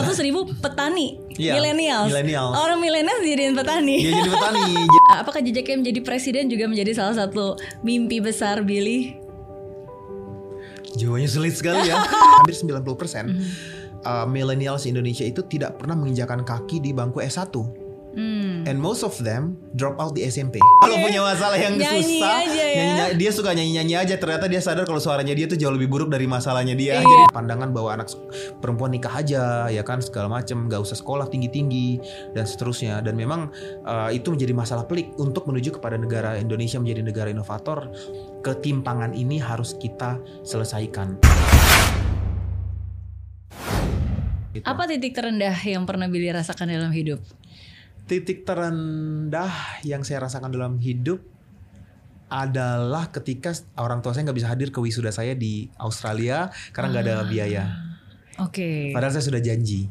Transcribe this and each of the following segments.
100 ribu petani millennials. millennials. Orang millennials jadiin petani. Dia jadi petani. Apakah jejaknya menjadi presiden juga menjadi salah satu mimpi besar Billy? Jawabannya sulit sekali ya. Hampir 90% uh, millennials Indonesia itu tidak pernah menginjakan kaki di bangku S1. Hmm. And most of them drop out di SMP. Kalau punya masalah yang Nyanyi susah, aja ya. nyanyi- dia suka nyanyi-nyanyi aja. Ternyata dia sadar kalau suaranya dia tuh jauh lebih buruk dari masalahnya dia. Iya. Jadi pandangan bahwa anak perempuan nikah aja, ya kan segala macam, gak usah sekolah tinggi-tinggi dan seterusnya. Dan memang uh, itu menjadi masalah pelik untuk menuju kepada negara Indonesia menjadi negara inovator. Ketimpangan ini harus kita selesaikan. Gitu. Apa titik terendah yang pernah Billy rasakan dalam hidup? Titik terendah yang saya rasakan dalam hidup adalah ketika orang tua saya nggak bisa hadir ke wisuda saya di Australia karena nggak ada biaya. Oke. Padahal saya sudah janji.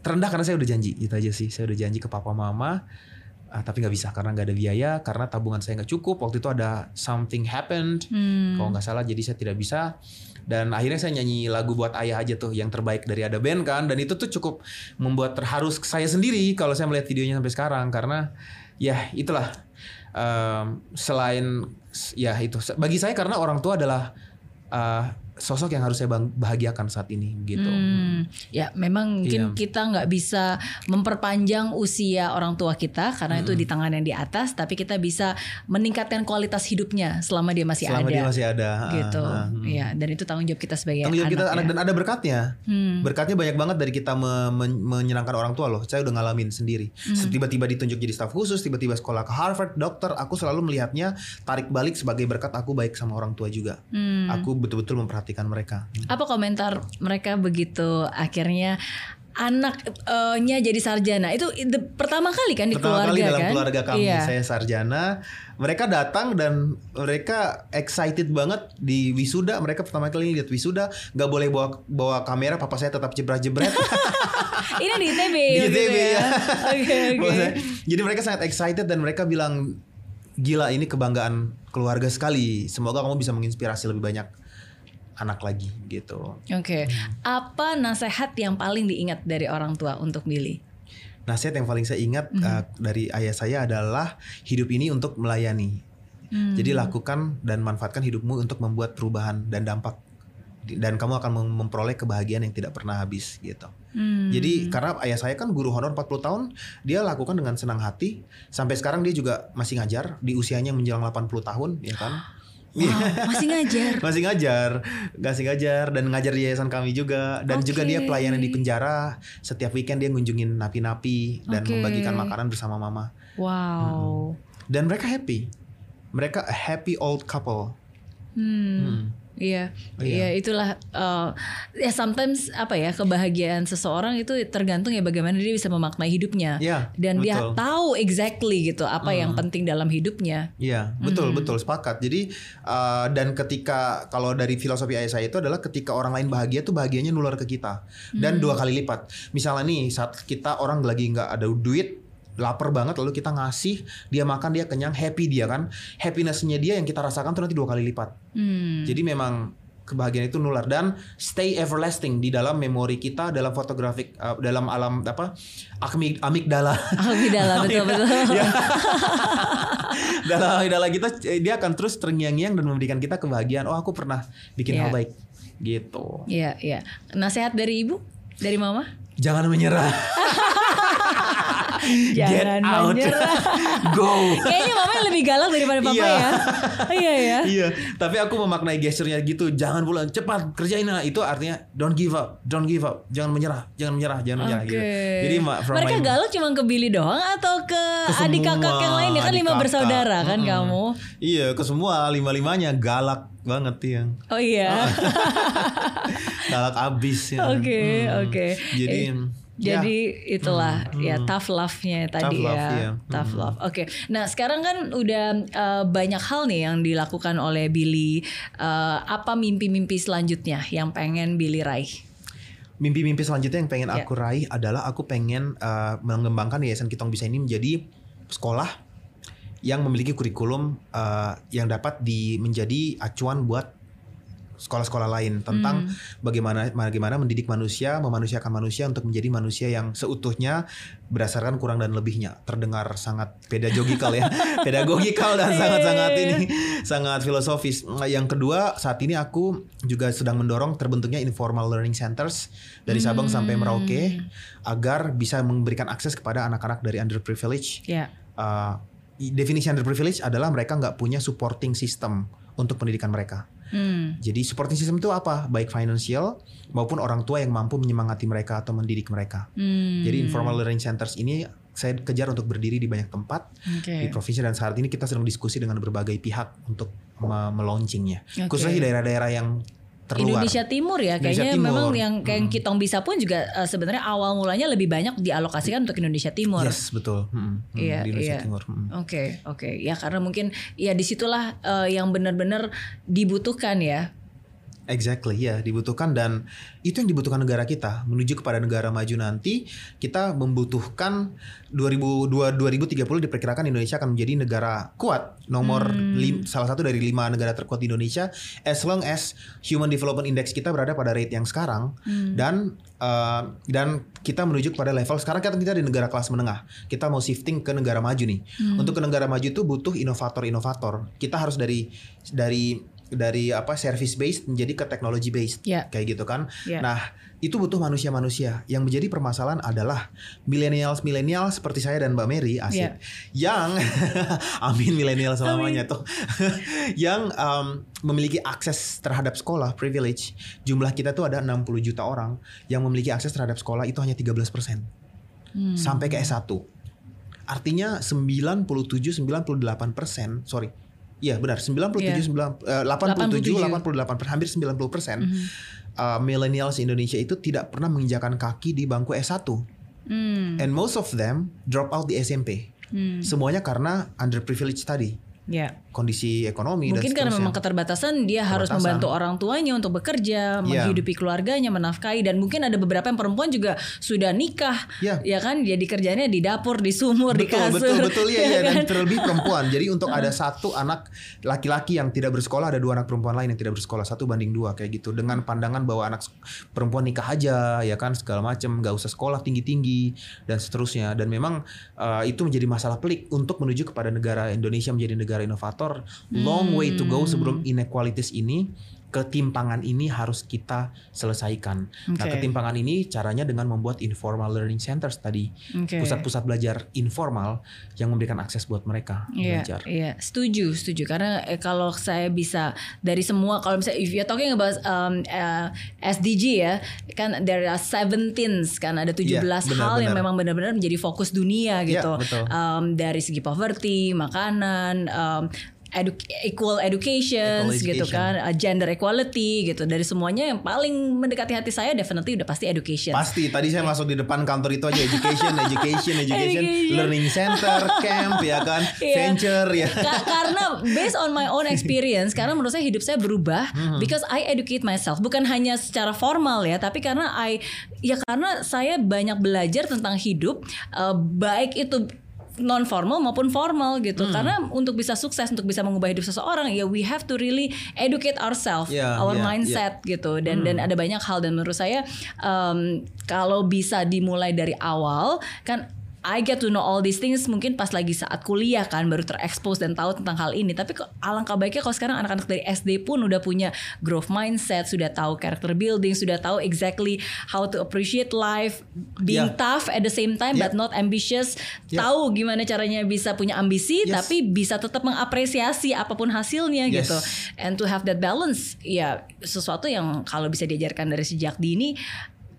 Terendah karena saya udah janji, itu aja sih. Saya udah janji ke papa mama, ah, tapi nggak bisa karena nggak ada biaya, karena tabungan saya nggak cukup. Waktu itu ada something happened, Hmm. kalau nggak salah, jadi saya tidak bisa. Dan akhirnya saya nyanyi lagu buat ayah aja tuh, yang terbaik dari ada band kan. Dan itu tuh cukup membuat terharu saya sendiri kalau saya melihat videonya sampai sekarang, karena ya itulah em, selain ya itu bagi saya karena orang tua adalah eh, sosok yang harus saya bahagiakan saat ini gitu. Hmm, ya memang mungkin Iya. kita nggak bisa memperpanjang usia orang tua kita karena itu di tangan yang di atas, tapi kita bisa meningkatkan kualitas hidupnya selama dia masih Selama ada. dia masih ada. gitu. Ah, ah, hmm. Iya, dan itu tanggung jawab kita sebagai Tanggung jawab kita anak anak ya. dan ada berkatnya. Hmm. Berkatnya banyak banget dari kita me- men- menyenangkan orang tua loh. Saya udah ngalamin sendiri. Hmm. Tiba-tiba ditunjuk jadi staf khusus, tiba-tiba sekolah ke Harvard, dokter. Aku selalu melihatnya tarik balik sebagai berkat aku baik sama orang tua juga. Hmm. Aku betul-betul memperhatikan mereka. Apa komentar mereka begitu akhirnya anaknya jadi sarjana? Itu the- pertama kali kan di Pertama keluarga kali dalam kan? keluarga kami Iya. saya sarjana, mereka datang dan mereka excited banget di wisuda. Mereka pertama kali lihat wisuda, nggak boleh bawa bawa kamera. Papa saya tetap jebret-jebret. Ini di ITB. di gitu ITB ya. ya. Oke oke. Maksudnya, Jadi mereka sangat excited dan mereka bilang gila ini kebanggaan keluarga sekali. Semoga kamu bisa menginspirasi lebih banyak anak lagi gitu. Oke, apa nasihat yang paling diingat dari orang tua untuk Billy? Nasihat yang paling saya ingat Mhm. uh, dari ayah saya adalah hidup ini untuk melayani. Hmm. Jadi lakukan dan manfaatkan hidupmu untuk membuat perubahan dan dampak dan kamu akan mem- memperoleh kebahagiaan yang tidak pernah habis gitu. Hmm. Jadi karena ayah saya kan guru honor 40 tahun, dia lakukan dengan senang hati. Sampai sekarang dia juga masih ngajar di usianya menjelang 80 tahun, ya kan? Wow, masih ngajar. masih ngajar, masih ngajar dan ngajar di yayasan kami juga dan juga dia pelayanan di penjara. Setiap weekend dia ngunjungin napi-napi dan Oke. membagikan makanan bersama mama. Wow. Dan mereka happy. Mereka a happy old couple. Hmm. Hmm. Iya, iya Iya. itulah uh, ya sometimes apa ya kebahagiaan seseorang itu tergantung ya bagaimana dia bisa memaknai hidupnya Iya, dan dia betul. tahu exactly gitu apa yang penting dalam hidupnya. Iya, betul betul sepakat. Jadi uh, dan ketika kalau dari filosofi ayah saya itu adalah ketika orang lain bahagia tuh bahagianya nular ke kita dan dua kali lipat. Misalnya nih saat kita orang lagi nggak ada duit lapar banget lalu kita ngasih dia makan dia kenyang happy dia kan happinessnya dia yang kita rasakan tuh nanti dua kali lipat Hmm. jadi memang kebahagiaan itu nular dan stay everlasting di dalam memori kita dalam fotografik uh, dalam alam apa amig amigdala Alhamdulillah betul betul. Ya. dalam amigdala kita eh, dia akan terus terngiang-ngiang dan memberikan kita kebahagiaan. Oh, aku pernah bikin Iya. hal baik. Gitu. Iya iya. Nasihat dari ibu, dari mama? Jangan menyerah. Jangan Get out. menyerah. Go. Kayaknya mama lebih galak daripada papa Iya. ya. iya ya. iya, tapi aku memaknai gesturnya gitu. Jangan pulang, cepat kerjain nah. Itu artinya don't give up, don't give up, jangan menyerah, jangan menyerah, jangan menyerah Oke. gitu. Jadi Mereka my- galak cuma ke Billy doang atau ke, ke adik kakak yang lain ya kan lima kakak. bersaudara kan Mm-mm. kamu? Iya, ke semua lima-limanya galak banget yang Oh iya. galak abis ya. Oke, Mm. oke. Jadi Eh, ya. Jadi itulah Hmm, ya hmm. tough love-nya tadi Tough love, ya. iya. Tough Hmm. love. Oke. Nah, sekarang kan udah eh, banyak hal nih yang dilakukan oleh Billy. Eh, apa mimpi-mimpi selanjutnya yang pengen Billy raih? Mimpi-mimpi selanjutnya yang pengen Ya. aku raih adalah aku pengen uh, mengembangkan Yayasan Kitong Bisa ini menjadi sekolah yang memiliki kurikulum uh, yang dapat di menjadi acuan buat sekolah-sekolah lain tentang bagaimana bagaimana mendidik manusia, memanusiakan manusia untuk menjadi manusia yang seutuhnya berdasarkan kurang dan lebihnya. Terdengar sangat pedagogikal ya, pedagogikal dan sangat-sangat ini sangat filosofis. Yang kedua, saat ini aku juga sedang mendorong terbentuknya informal learning centers dari Sabang sampai Merauke agar bisa memberikan akses kepada anak-anak dari underprivileged Ya. uh, definisi underprivileged adalah mereka nggak punya supporting system untuk pendidikan mereka. Hmm. Jadi supporting system itu apa? Baik financial maupun orang tua yang mampu menyemangati mereka atau mendidik mereka. Hmm. Jadi informal learning centers ini saya kejar untuk berdiri di banyak tempat Oke. di provinsi dan saat ini kita sedang diskusi dengan berbagai pihak untuk me- melaunchingnya. Oke. Khususnya di daerah-daerah yang terluar. Indonesia Timur ya Indonesia kayaknya Timur. memang yang kayak Kitong bisa pun juga eh, sebenarnya awal mulanya lebih banyak dialokasikan untuk Indonesia Timur. Yes, betul. Mm, mm, Iya, di Indonesia iya. Timur. Oke, oke. Ya karena mungkin ya di situlah eh, yang benar-benar dibutuhkan ya. Exactly ya dibutuhkan dan itu yang dibutuhkan negara kita. Menuju kepada negara maju nanti kita membutuhkan 2002 2030 diperkirakan Indonesia akan menjadi negara kuat nomor lim- salah satu dari lima negara terkuat di Indonesia as long as Human Development Index kita berada pada rate yang sekarang. Dan eh, dan kita menuju kepada level sekarang kita kita di negara kelas menengah. Kita mau shifting ke negara maju nih. Untuk ke negara maju itu butuh inovator-inovator. Kita harus dari dari dari apa service based menjadi ke technology based Ya. kayak gitu kan. Ya. Nah, itu butuh manusia-manusia. Yang menjadi permasalahan adalah millennials milenial seperti saya dan Mbak Mary asik. Ya. Yang amin milenial selamanya tuh. yang um, memiliki akses terhadap sekolah privilege. Jumlah kita tuh ada 60 juta orang yang memiliki akses terhadap sekolah itu hanya 13% Hmm. sampai ke S1. Artinya 97 98%, sorry. Iya benar, 97 Iya. 9 eh, 87 87. 88 per- hampir 90 persen Mhm. uh, millennials Indonesia itu tidak pernah menginjakan kaki di bangku S1 Hmm. and most of them drop out di SMP. Hmm. Semuanya karena underprivileged tadi, Ya. Kondisi ekonomi Mungkin dan karena memang keterbatasan dia harus Keterbatasan. membantu orang tuanya untuk bekerja, Iya. menghidupi keluarganya, menafkahi dan mungkin ada beberapa yang perempuan juga sudah nikah, Iya. ya kan? Jadi kerjanya di dapur, di sumur, di betul kasur. betul betul ya, ya dan kan? terlebih perempuan jadi untuk ada satu anak laki-laki yang tidak bersekolah ada dua anak perempuan lain yang tidak bersekolah satu banding dua kayak gitu dengan pandangan bahwa anak perempuan nikah aja ya kan segala macam nggak usah sekolah tinggi tinggi dan seterusnya dan memang uh, itu menjadi masalah pelik untuk menuju kepada negara Indonesia menjadi negara inovator long way to go sebelum inequalities ini ketimpangan ini harus kita selesaikan. Nah, Oke. ketimpangan ini caranya dengan membuat informal learning centers tadi pusat-pusat belajar informal yang memberikan akses buat mereka Iya, belajar. iya, setuju, setuju. Karena eh, kalau saya bisa dari semua, kalau misalnya if you're talking about um, eh, SDG ya, kan there are 17 kan ada 17 Iya, hal yang benar-benar. memang benar-benar menjadi fokus dunia Iya, gitu. betul. Um, dari segi poverty, makanan, um, edu- equal education, gitu kan, uh, gender equality gitu. Dari semuanya yang paling mendekati hati saya definitely udah pasti education. Pasti tadi saya masuk di depan kantor itu aja education, education, education, learning center, camp ya kan, Iya. venture ya. Ka- karena based on my own experience karena menurut saya hidup saya berubah Hmm. because I educate myself bukan hanya secara formal ya tapi karena I ya karena saya banyak belajar tentang hidup eh, baik itu non formal maupun formal Hmm. gitu karena untuk bisa sukses untuk bisa mengubah hidup seseorang ya we have to really educate ourselves Yeah, our yeah, mindset gitu. Dan dan ada banyak hal. Dan menurut saya em, kalau bisa dimulai dari awal kan I get to know all these things mungkin pas lagi saat kuliah kan baru terekspos dan tahu tentang hal ini. Tapi alangkah baiknya kalau sekarang anak-anak dari SD pun udah punya growth mindset, sudah tahu character building, sudah tahu exactly how to appreciate life, being Yeah. tough at the same time Yeah. but not ambitious. Yeah. Tahu gimana caranya bisa punya ambisi Yes. tapi bisa tetap mengapresiasi apa pun hasilnya Yes. gitu. And to have that balance ya sesuatu yang kalau bisa diajarkan dari sejak dini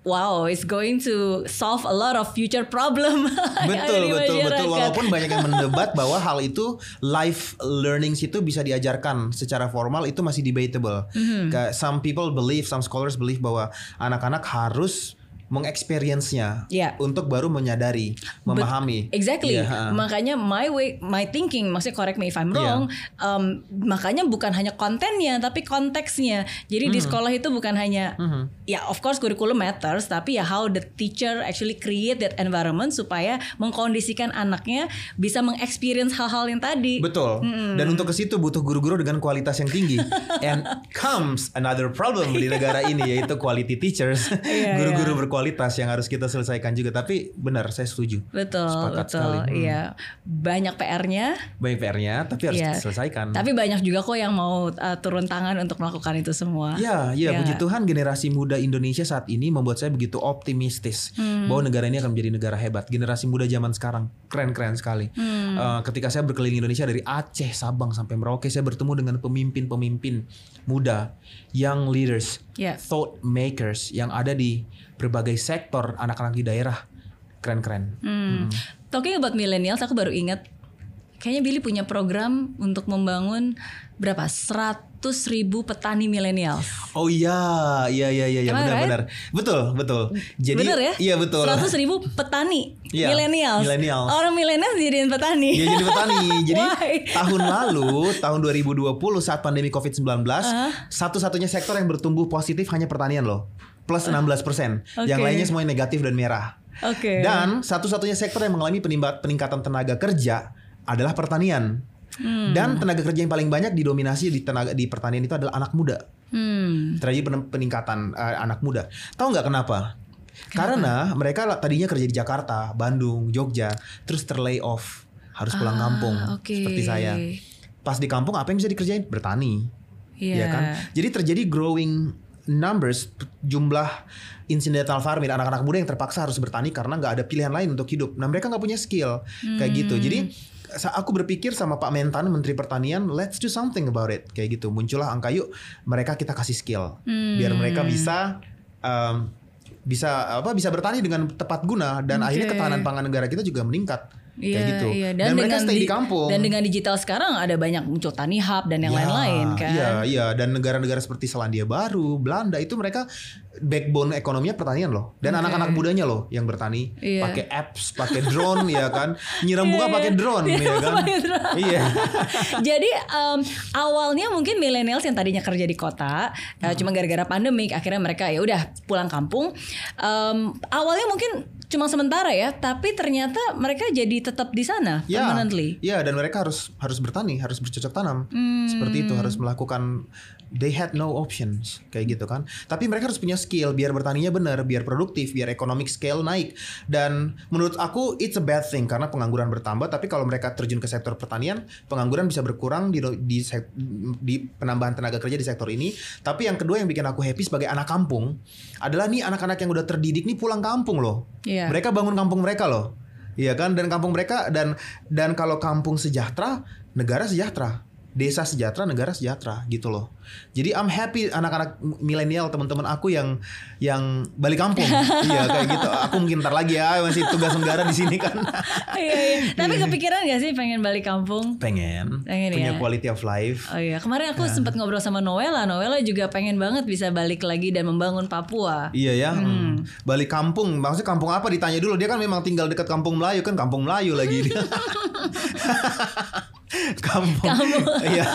Wow, it's going to solve a lot of future problem. Betul betul betul walaupun banyak yang mendebat bahwa hal itu life learnings itu bisa diajarkan secara formal itu masih debatable. Mhm. Kayak some people believe, some scholars believe bahwa anak-anak harus mengexperience-nya Iya. untuk baru menyadari, memahami. Exactly. Iya, ha. Makanya my way, my thinking, maksudnya correct me if I'm wrong. um, makanya bukan hanya kontennya, tapi konteksnya. Jadi Mhm. di sekolah itu bukan hanya ya of course kurikulum matters tapi ya how the teacher actually create that environment supaya mengkondisikan anaknya bisa mengexperience hal-hal yang tadi. Betul. Dan untuk ke situ butuh guru-guru dengan kualitas yang tinggi. And comes another problem di negara ini yaitu quality teachers. Iya, Guru-guru berkualitas yang harus kita selesaikan juga. Tapi benar, saya setuju. Betul, Sepakat betul. sekali. Hmm. Iya. Banyak PR-nya. Banyak PR-nya, tapi harus Iya. diselesaikan. Tapi banyak juga kok yang mau uh, turun tangan untuk melakukan itu semua. Ya, ya, Ya. puji Tuhan generasi muda Indonesia saat ini membuat saya begitu optimistis Hmm. bahwa negara ini akan menjadi negara hebat. Generasi muda zaman sekarang keren-keren sekali. Hmm. Eh, ketika saya berkeliling Indonesia dari Aceh, Sabang sampai Merauke, saya bertemu dengan pemimpin-pemimpin muda, young leaders, Ya. thought makers yang ada di berbagai sektor anak-anak di daerah. Keren-keren. Hmm. Talking about millennials, aku baru ingat kayaknya Billy punya program untuk membangun berapa? 100 ribu petani millennials. Oh iya, iya iya iya iya, I right? benar-benar. Betul, betul. Jadi Bener ya? Iya betul. 100 ribu petani Iya, millennials. millennials. Orang millennials jadiin petani. Iya jadi petani. Jadi tahun lalu, tahun 2020 saat pandemi COVID-19, satu-satunya sektor yang bertumbuh positif hanya pertanian loh. Plus 16%. Yang Oke. lainnya semuanya negatif dan merah. Oke. Dan satu-satunya sektor yang mengalami peningkatan tenaga kerja adalah pertanian. Hmm. Dan tenaga kerja yang paling banyak didominasi di tenaga di pertanian itu adalah anak muda. Hmm. Terjadi pen- peningkatan eh, anak muda. Tahu nggak kenapa? Karena mereka tadinya kerja di Jakarta, Bandung, Jogja, terus terlay off, harus pulang Ah, kampung oke. seperti saya. Pas di kampung apa yang bisa dikerjain? Bertani. Iya. Ya kan? Jadi terjadi growing numbers jumlah incidental farming anak-anak muda yang terpaksa harus bertani karena nggak ada pilihan lain untuk hidup. Nah mereka nggak punya skill kayak Hmm. gitu. Jadi sa- aku berpikir sama Pak Mentan Menteri Pertanian, let's do something about it kayak gitu. Muncullah angka yuk mereka kita kasih skill biar mereka Hmm. bisa um, bisa apa bisa bertani dengan tepat guna dan Oke. akhirnya ketahanan pangan negara kita juga meningkat kayak Iya, gitu. iya. Dan, mereka stay di di- kampung. Dan dengan digital sekarang ada banyak muncul tani hub dan yang Ya, lain-lain kan. Iya, iya dan negara-negara seperti Selandia Baru, Belanda itu mereka backbone ekonominya pertanian loh. Dan anak-anak mudanya loh yang bertani Iya. pakai apps, pakai drone ya kan. Nyiram bunga Iya, pakai iya. drone Iya, ya kan. Iya. Jadi em, awalnya mungkin millennials yang tadinya kerja di kota, eh, cuma gara-gara pandemik, akhirnya mereka ya udah pulang kampung. Em, awalnya mungkin cuma sementara ya, tapi ternyata mereka jadi tetap di sana Ya, permanently. ya dan mereka harus harus bertani, harus bercocok tanam. Hmm. Seperti itu harus melakukan they had no options kayak gitu kan. Tapi mereka harus punya skill biar bertaninya benar, biar produktif, biar economic scale naik. Dan menurut aku it's a bad thing karena pengangguran bertambah, tapi kalau mereka terjun ke sektor pertanian, pengangguran bisa berkurang di di, di penambahan tenaga kerja di sektor ini. Tapi yang kedua yang bikin aku happy sebagai anak kampung adalah nih anak-anak yang udah terdidik nih pulang kampung loh. Iya. Mereka bangun kampung mereka loh. Iya kan dan kampung mereka dan dan kalau kampung sejahtera, negara sejahtera. Desa sejahtera, negara sejahtera gitu loh. Jadi I'm happy anak-anak milenial teman-teman aku yang yang balik kampung. iya kayak gitu. Aku mungkin ntar lagi ya masih tugas negara di sini kan. Iya, iya. Tapi kepikiran gak sih pengen balik kampung? Pengen, Pengen punya ya. quality of life. Oh iya, kemarin aku sempat ngobrol sama Noella. Noella juga pengen banget bisa balik lagi dan membangun Papua. Iya ya, hmm. balik kampung. Maksudnya kampung apa? Ditanya dulu. Dia kan memang tinggal dekat kampung Melayu kan, kampung Melayu lagi dia. kampung. Iya.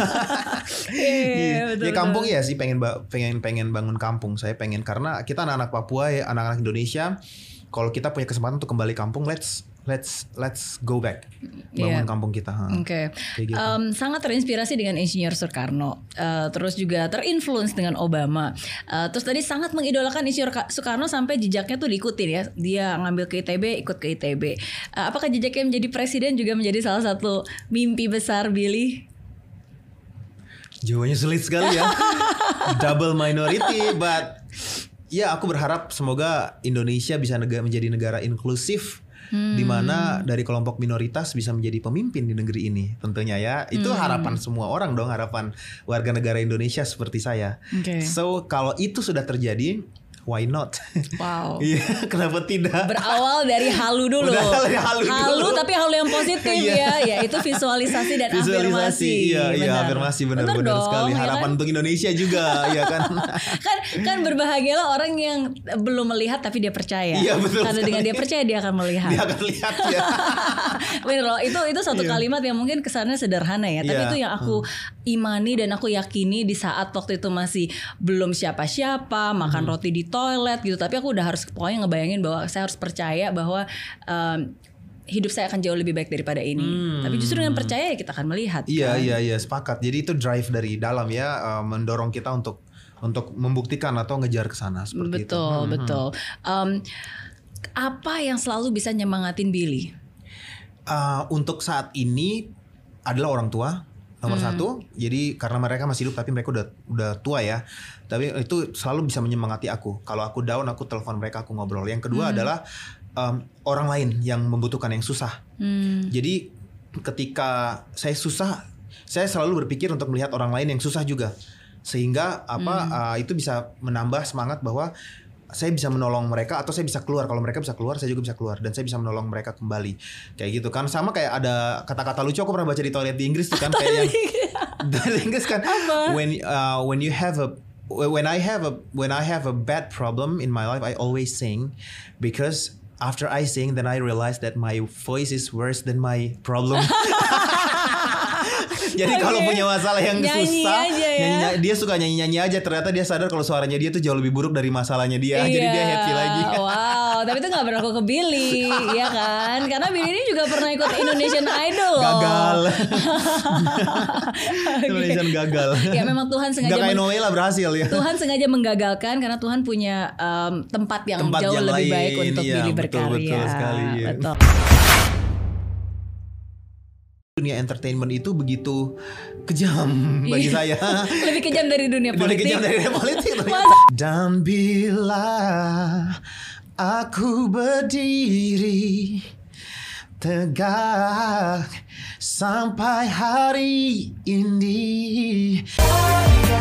Iya, ya kampung ya sih pengen pengen pengen bangun kampung. Saya pengen karena kita anak-anak Papua ya, anak-anak Indonesia. Kalau kita punya kesempatan untuk kembali kampung, let's let's let's go back bangun Iya. kampung kita. ha. Oke, Kayak gitu. Em, sangat terinspirasi dengan Insinyur Soekarno, Eh, terus juga terinfluence dengan Obama. Eh, terus tadi sangat mengidolakan Insinyur Ka- Soekarno sampai jejaknya tuh diikutin ya. Dia ngambil ke ITB, ikut ke ITB. Eh, apakah jejaknya menjadi presiden juga menjadi salah satu mimpi besar Billy? Jawabannya sulit sekali ya. Double minority, but ya aku berharap semoga Indonesia bisa nega- menjadi negara inklusif di mana dari kelompok minoritas bisa menjadi pemimpin di negeri ini tentunya ya. Itu harapan semua orang dong harapan warga negara Indonesia seperti saya. Oke. so kalau itu sudah terjadi why not Wow. iya kenapa tidak Berawal dari halu dulu. Berawal dari halu dulu. tapi halu yang positif Iya. ya. Ya itu visualisasi dan visualisasi afirmasi. iya iya Benar. afirmasi benar Benar benar dong, sekali ya kan? harapan untuk Indonesia juga ya kan kan kan berbahagialah orang yang belum melihat tapi dia percaya. Iya, betul Karena sekali. dengan dia percaya dia akan melihat. dia akan lihat ya Bener loh, itu itu satu Iya. kalimat yang mungkin kesannya sederhana ya, tapi Iya. itu yang aku imani dan aku yakini di saat waktu itu masih belum siapa-siapa, makan Hmm. roti di toilet gitu tapi aku udah harus pokoknya ngebayangin bahwa saya harus percaya bahwa um, hidup saya akan jauh lebih baik daripada ini. Hmm. Tapi justru dengan percaya ya kita akan melihat. Iya kan? iya iya sepakat. Jadi itu drive dari dalam ya uh, mendorong kita untuk untuk membuktikan atau ngejar ke sana seperti itu. Betul, Hmm, hmm. betul. Um, apa yang selalu bisa nyemangatin Billy? Uh, untuk saat ini adalah orang tua nomor Hmm. satu. Jadi karena mereka masih hidup tapi mereka udah udah tua ya. Tapi itu selalu bisa menyemangati aku. Kalau aku down aku telepon mereka aku ngobrol. Yang kedua Hmm. adalah um, orang lain yang membutuhkan yang susah. Hmm. Jadi ketika saya susah, saya selalu berpikir untuk melihat orang lain yang susah juga, sehingga apa uh, itu bisa menambah semangat bahwa saya bisa menolong mereka atau saya bisa keluar. Kalau mereka bisa keluar saya juga bisa keluar. Dan saya bisa menolong mereka kembali. Kayak gitu kan. Sama kayak ada kata-kata lucu. Aku pernah baca di toilet di Inggris tuh kan kayak yang dari Inggris. Kan. When uh, when you have a when I have a when I have a bad problem in my life I always sing. Because after I sing then I realize that my voice is worse than my problem Jadi kalau Oke. punya masalah yang Nyanyi susah, aja ya. nyanyi- dia suka nyanyi-nyanyi aja. Ternyata dia sadar kalau suaranya dia tuh jauh lebih buruk dari masalahnya dia. Jadi dia Iya. happy lagi. Wow, tapi itu gak berlaku ke Billy, ya kan? Karena Billy ini juga pernah ikut Indonesian Idol loh. Gagal. Oke. Indonesian gagal. Ya memang Tuhan sengaja Gak kayak meng- Noella berhasil ya. Tuhan sengaja menggagalkan karena Tuhan punya em, tempat yang Tempat jauh yang lebih lain, baik untuk iya, Billy betul, berkarya. betul sekali, iya. Betul. Dunia entertainment itu begitu kejam bagi saya. lebih kejam dari dunia Lebih politik. kejam dari dunia politik. Dan bila aku berdiri tegak sampai hari ini. Ya,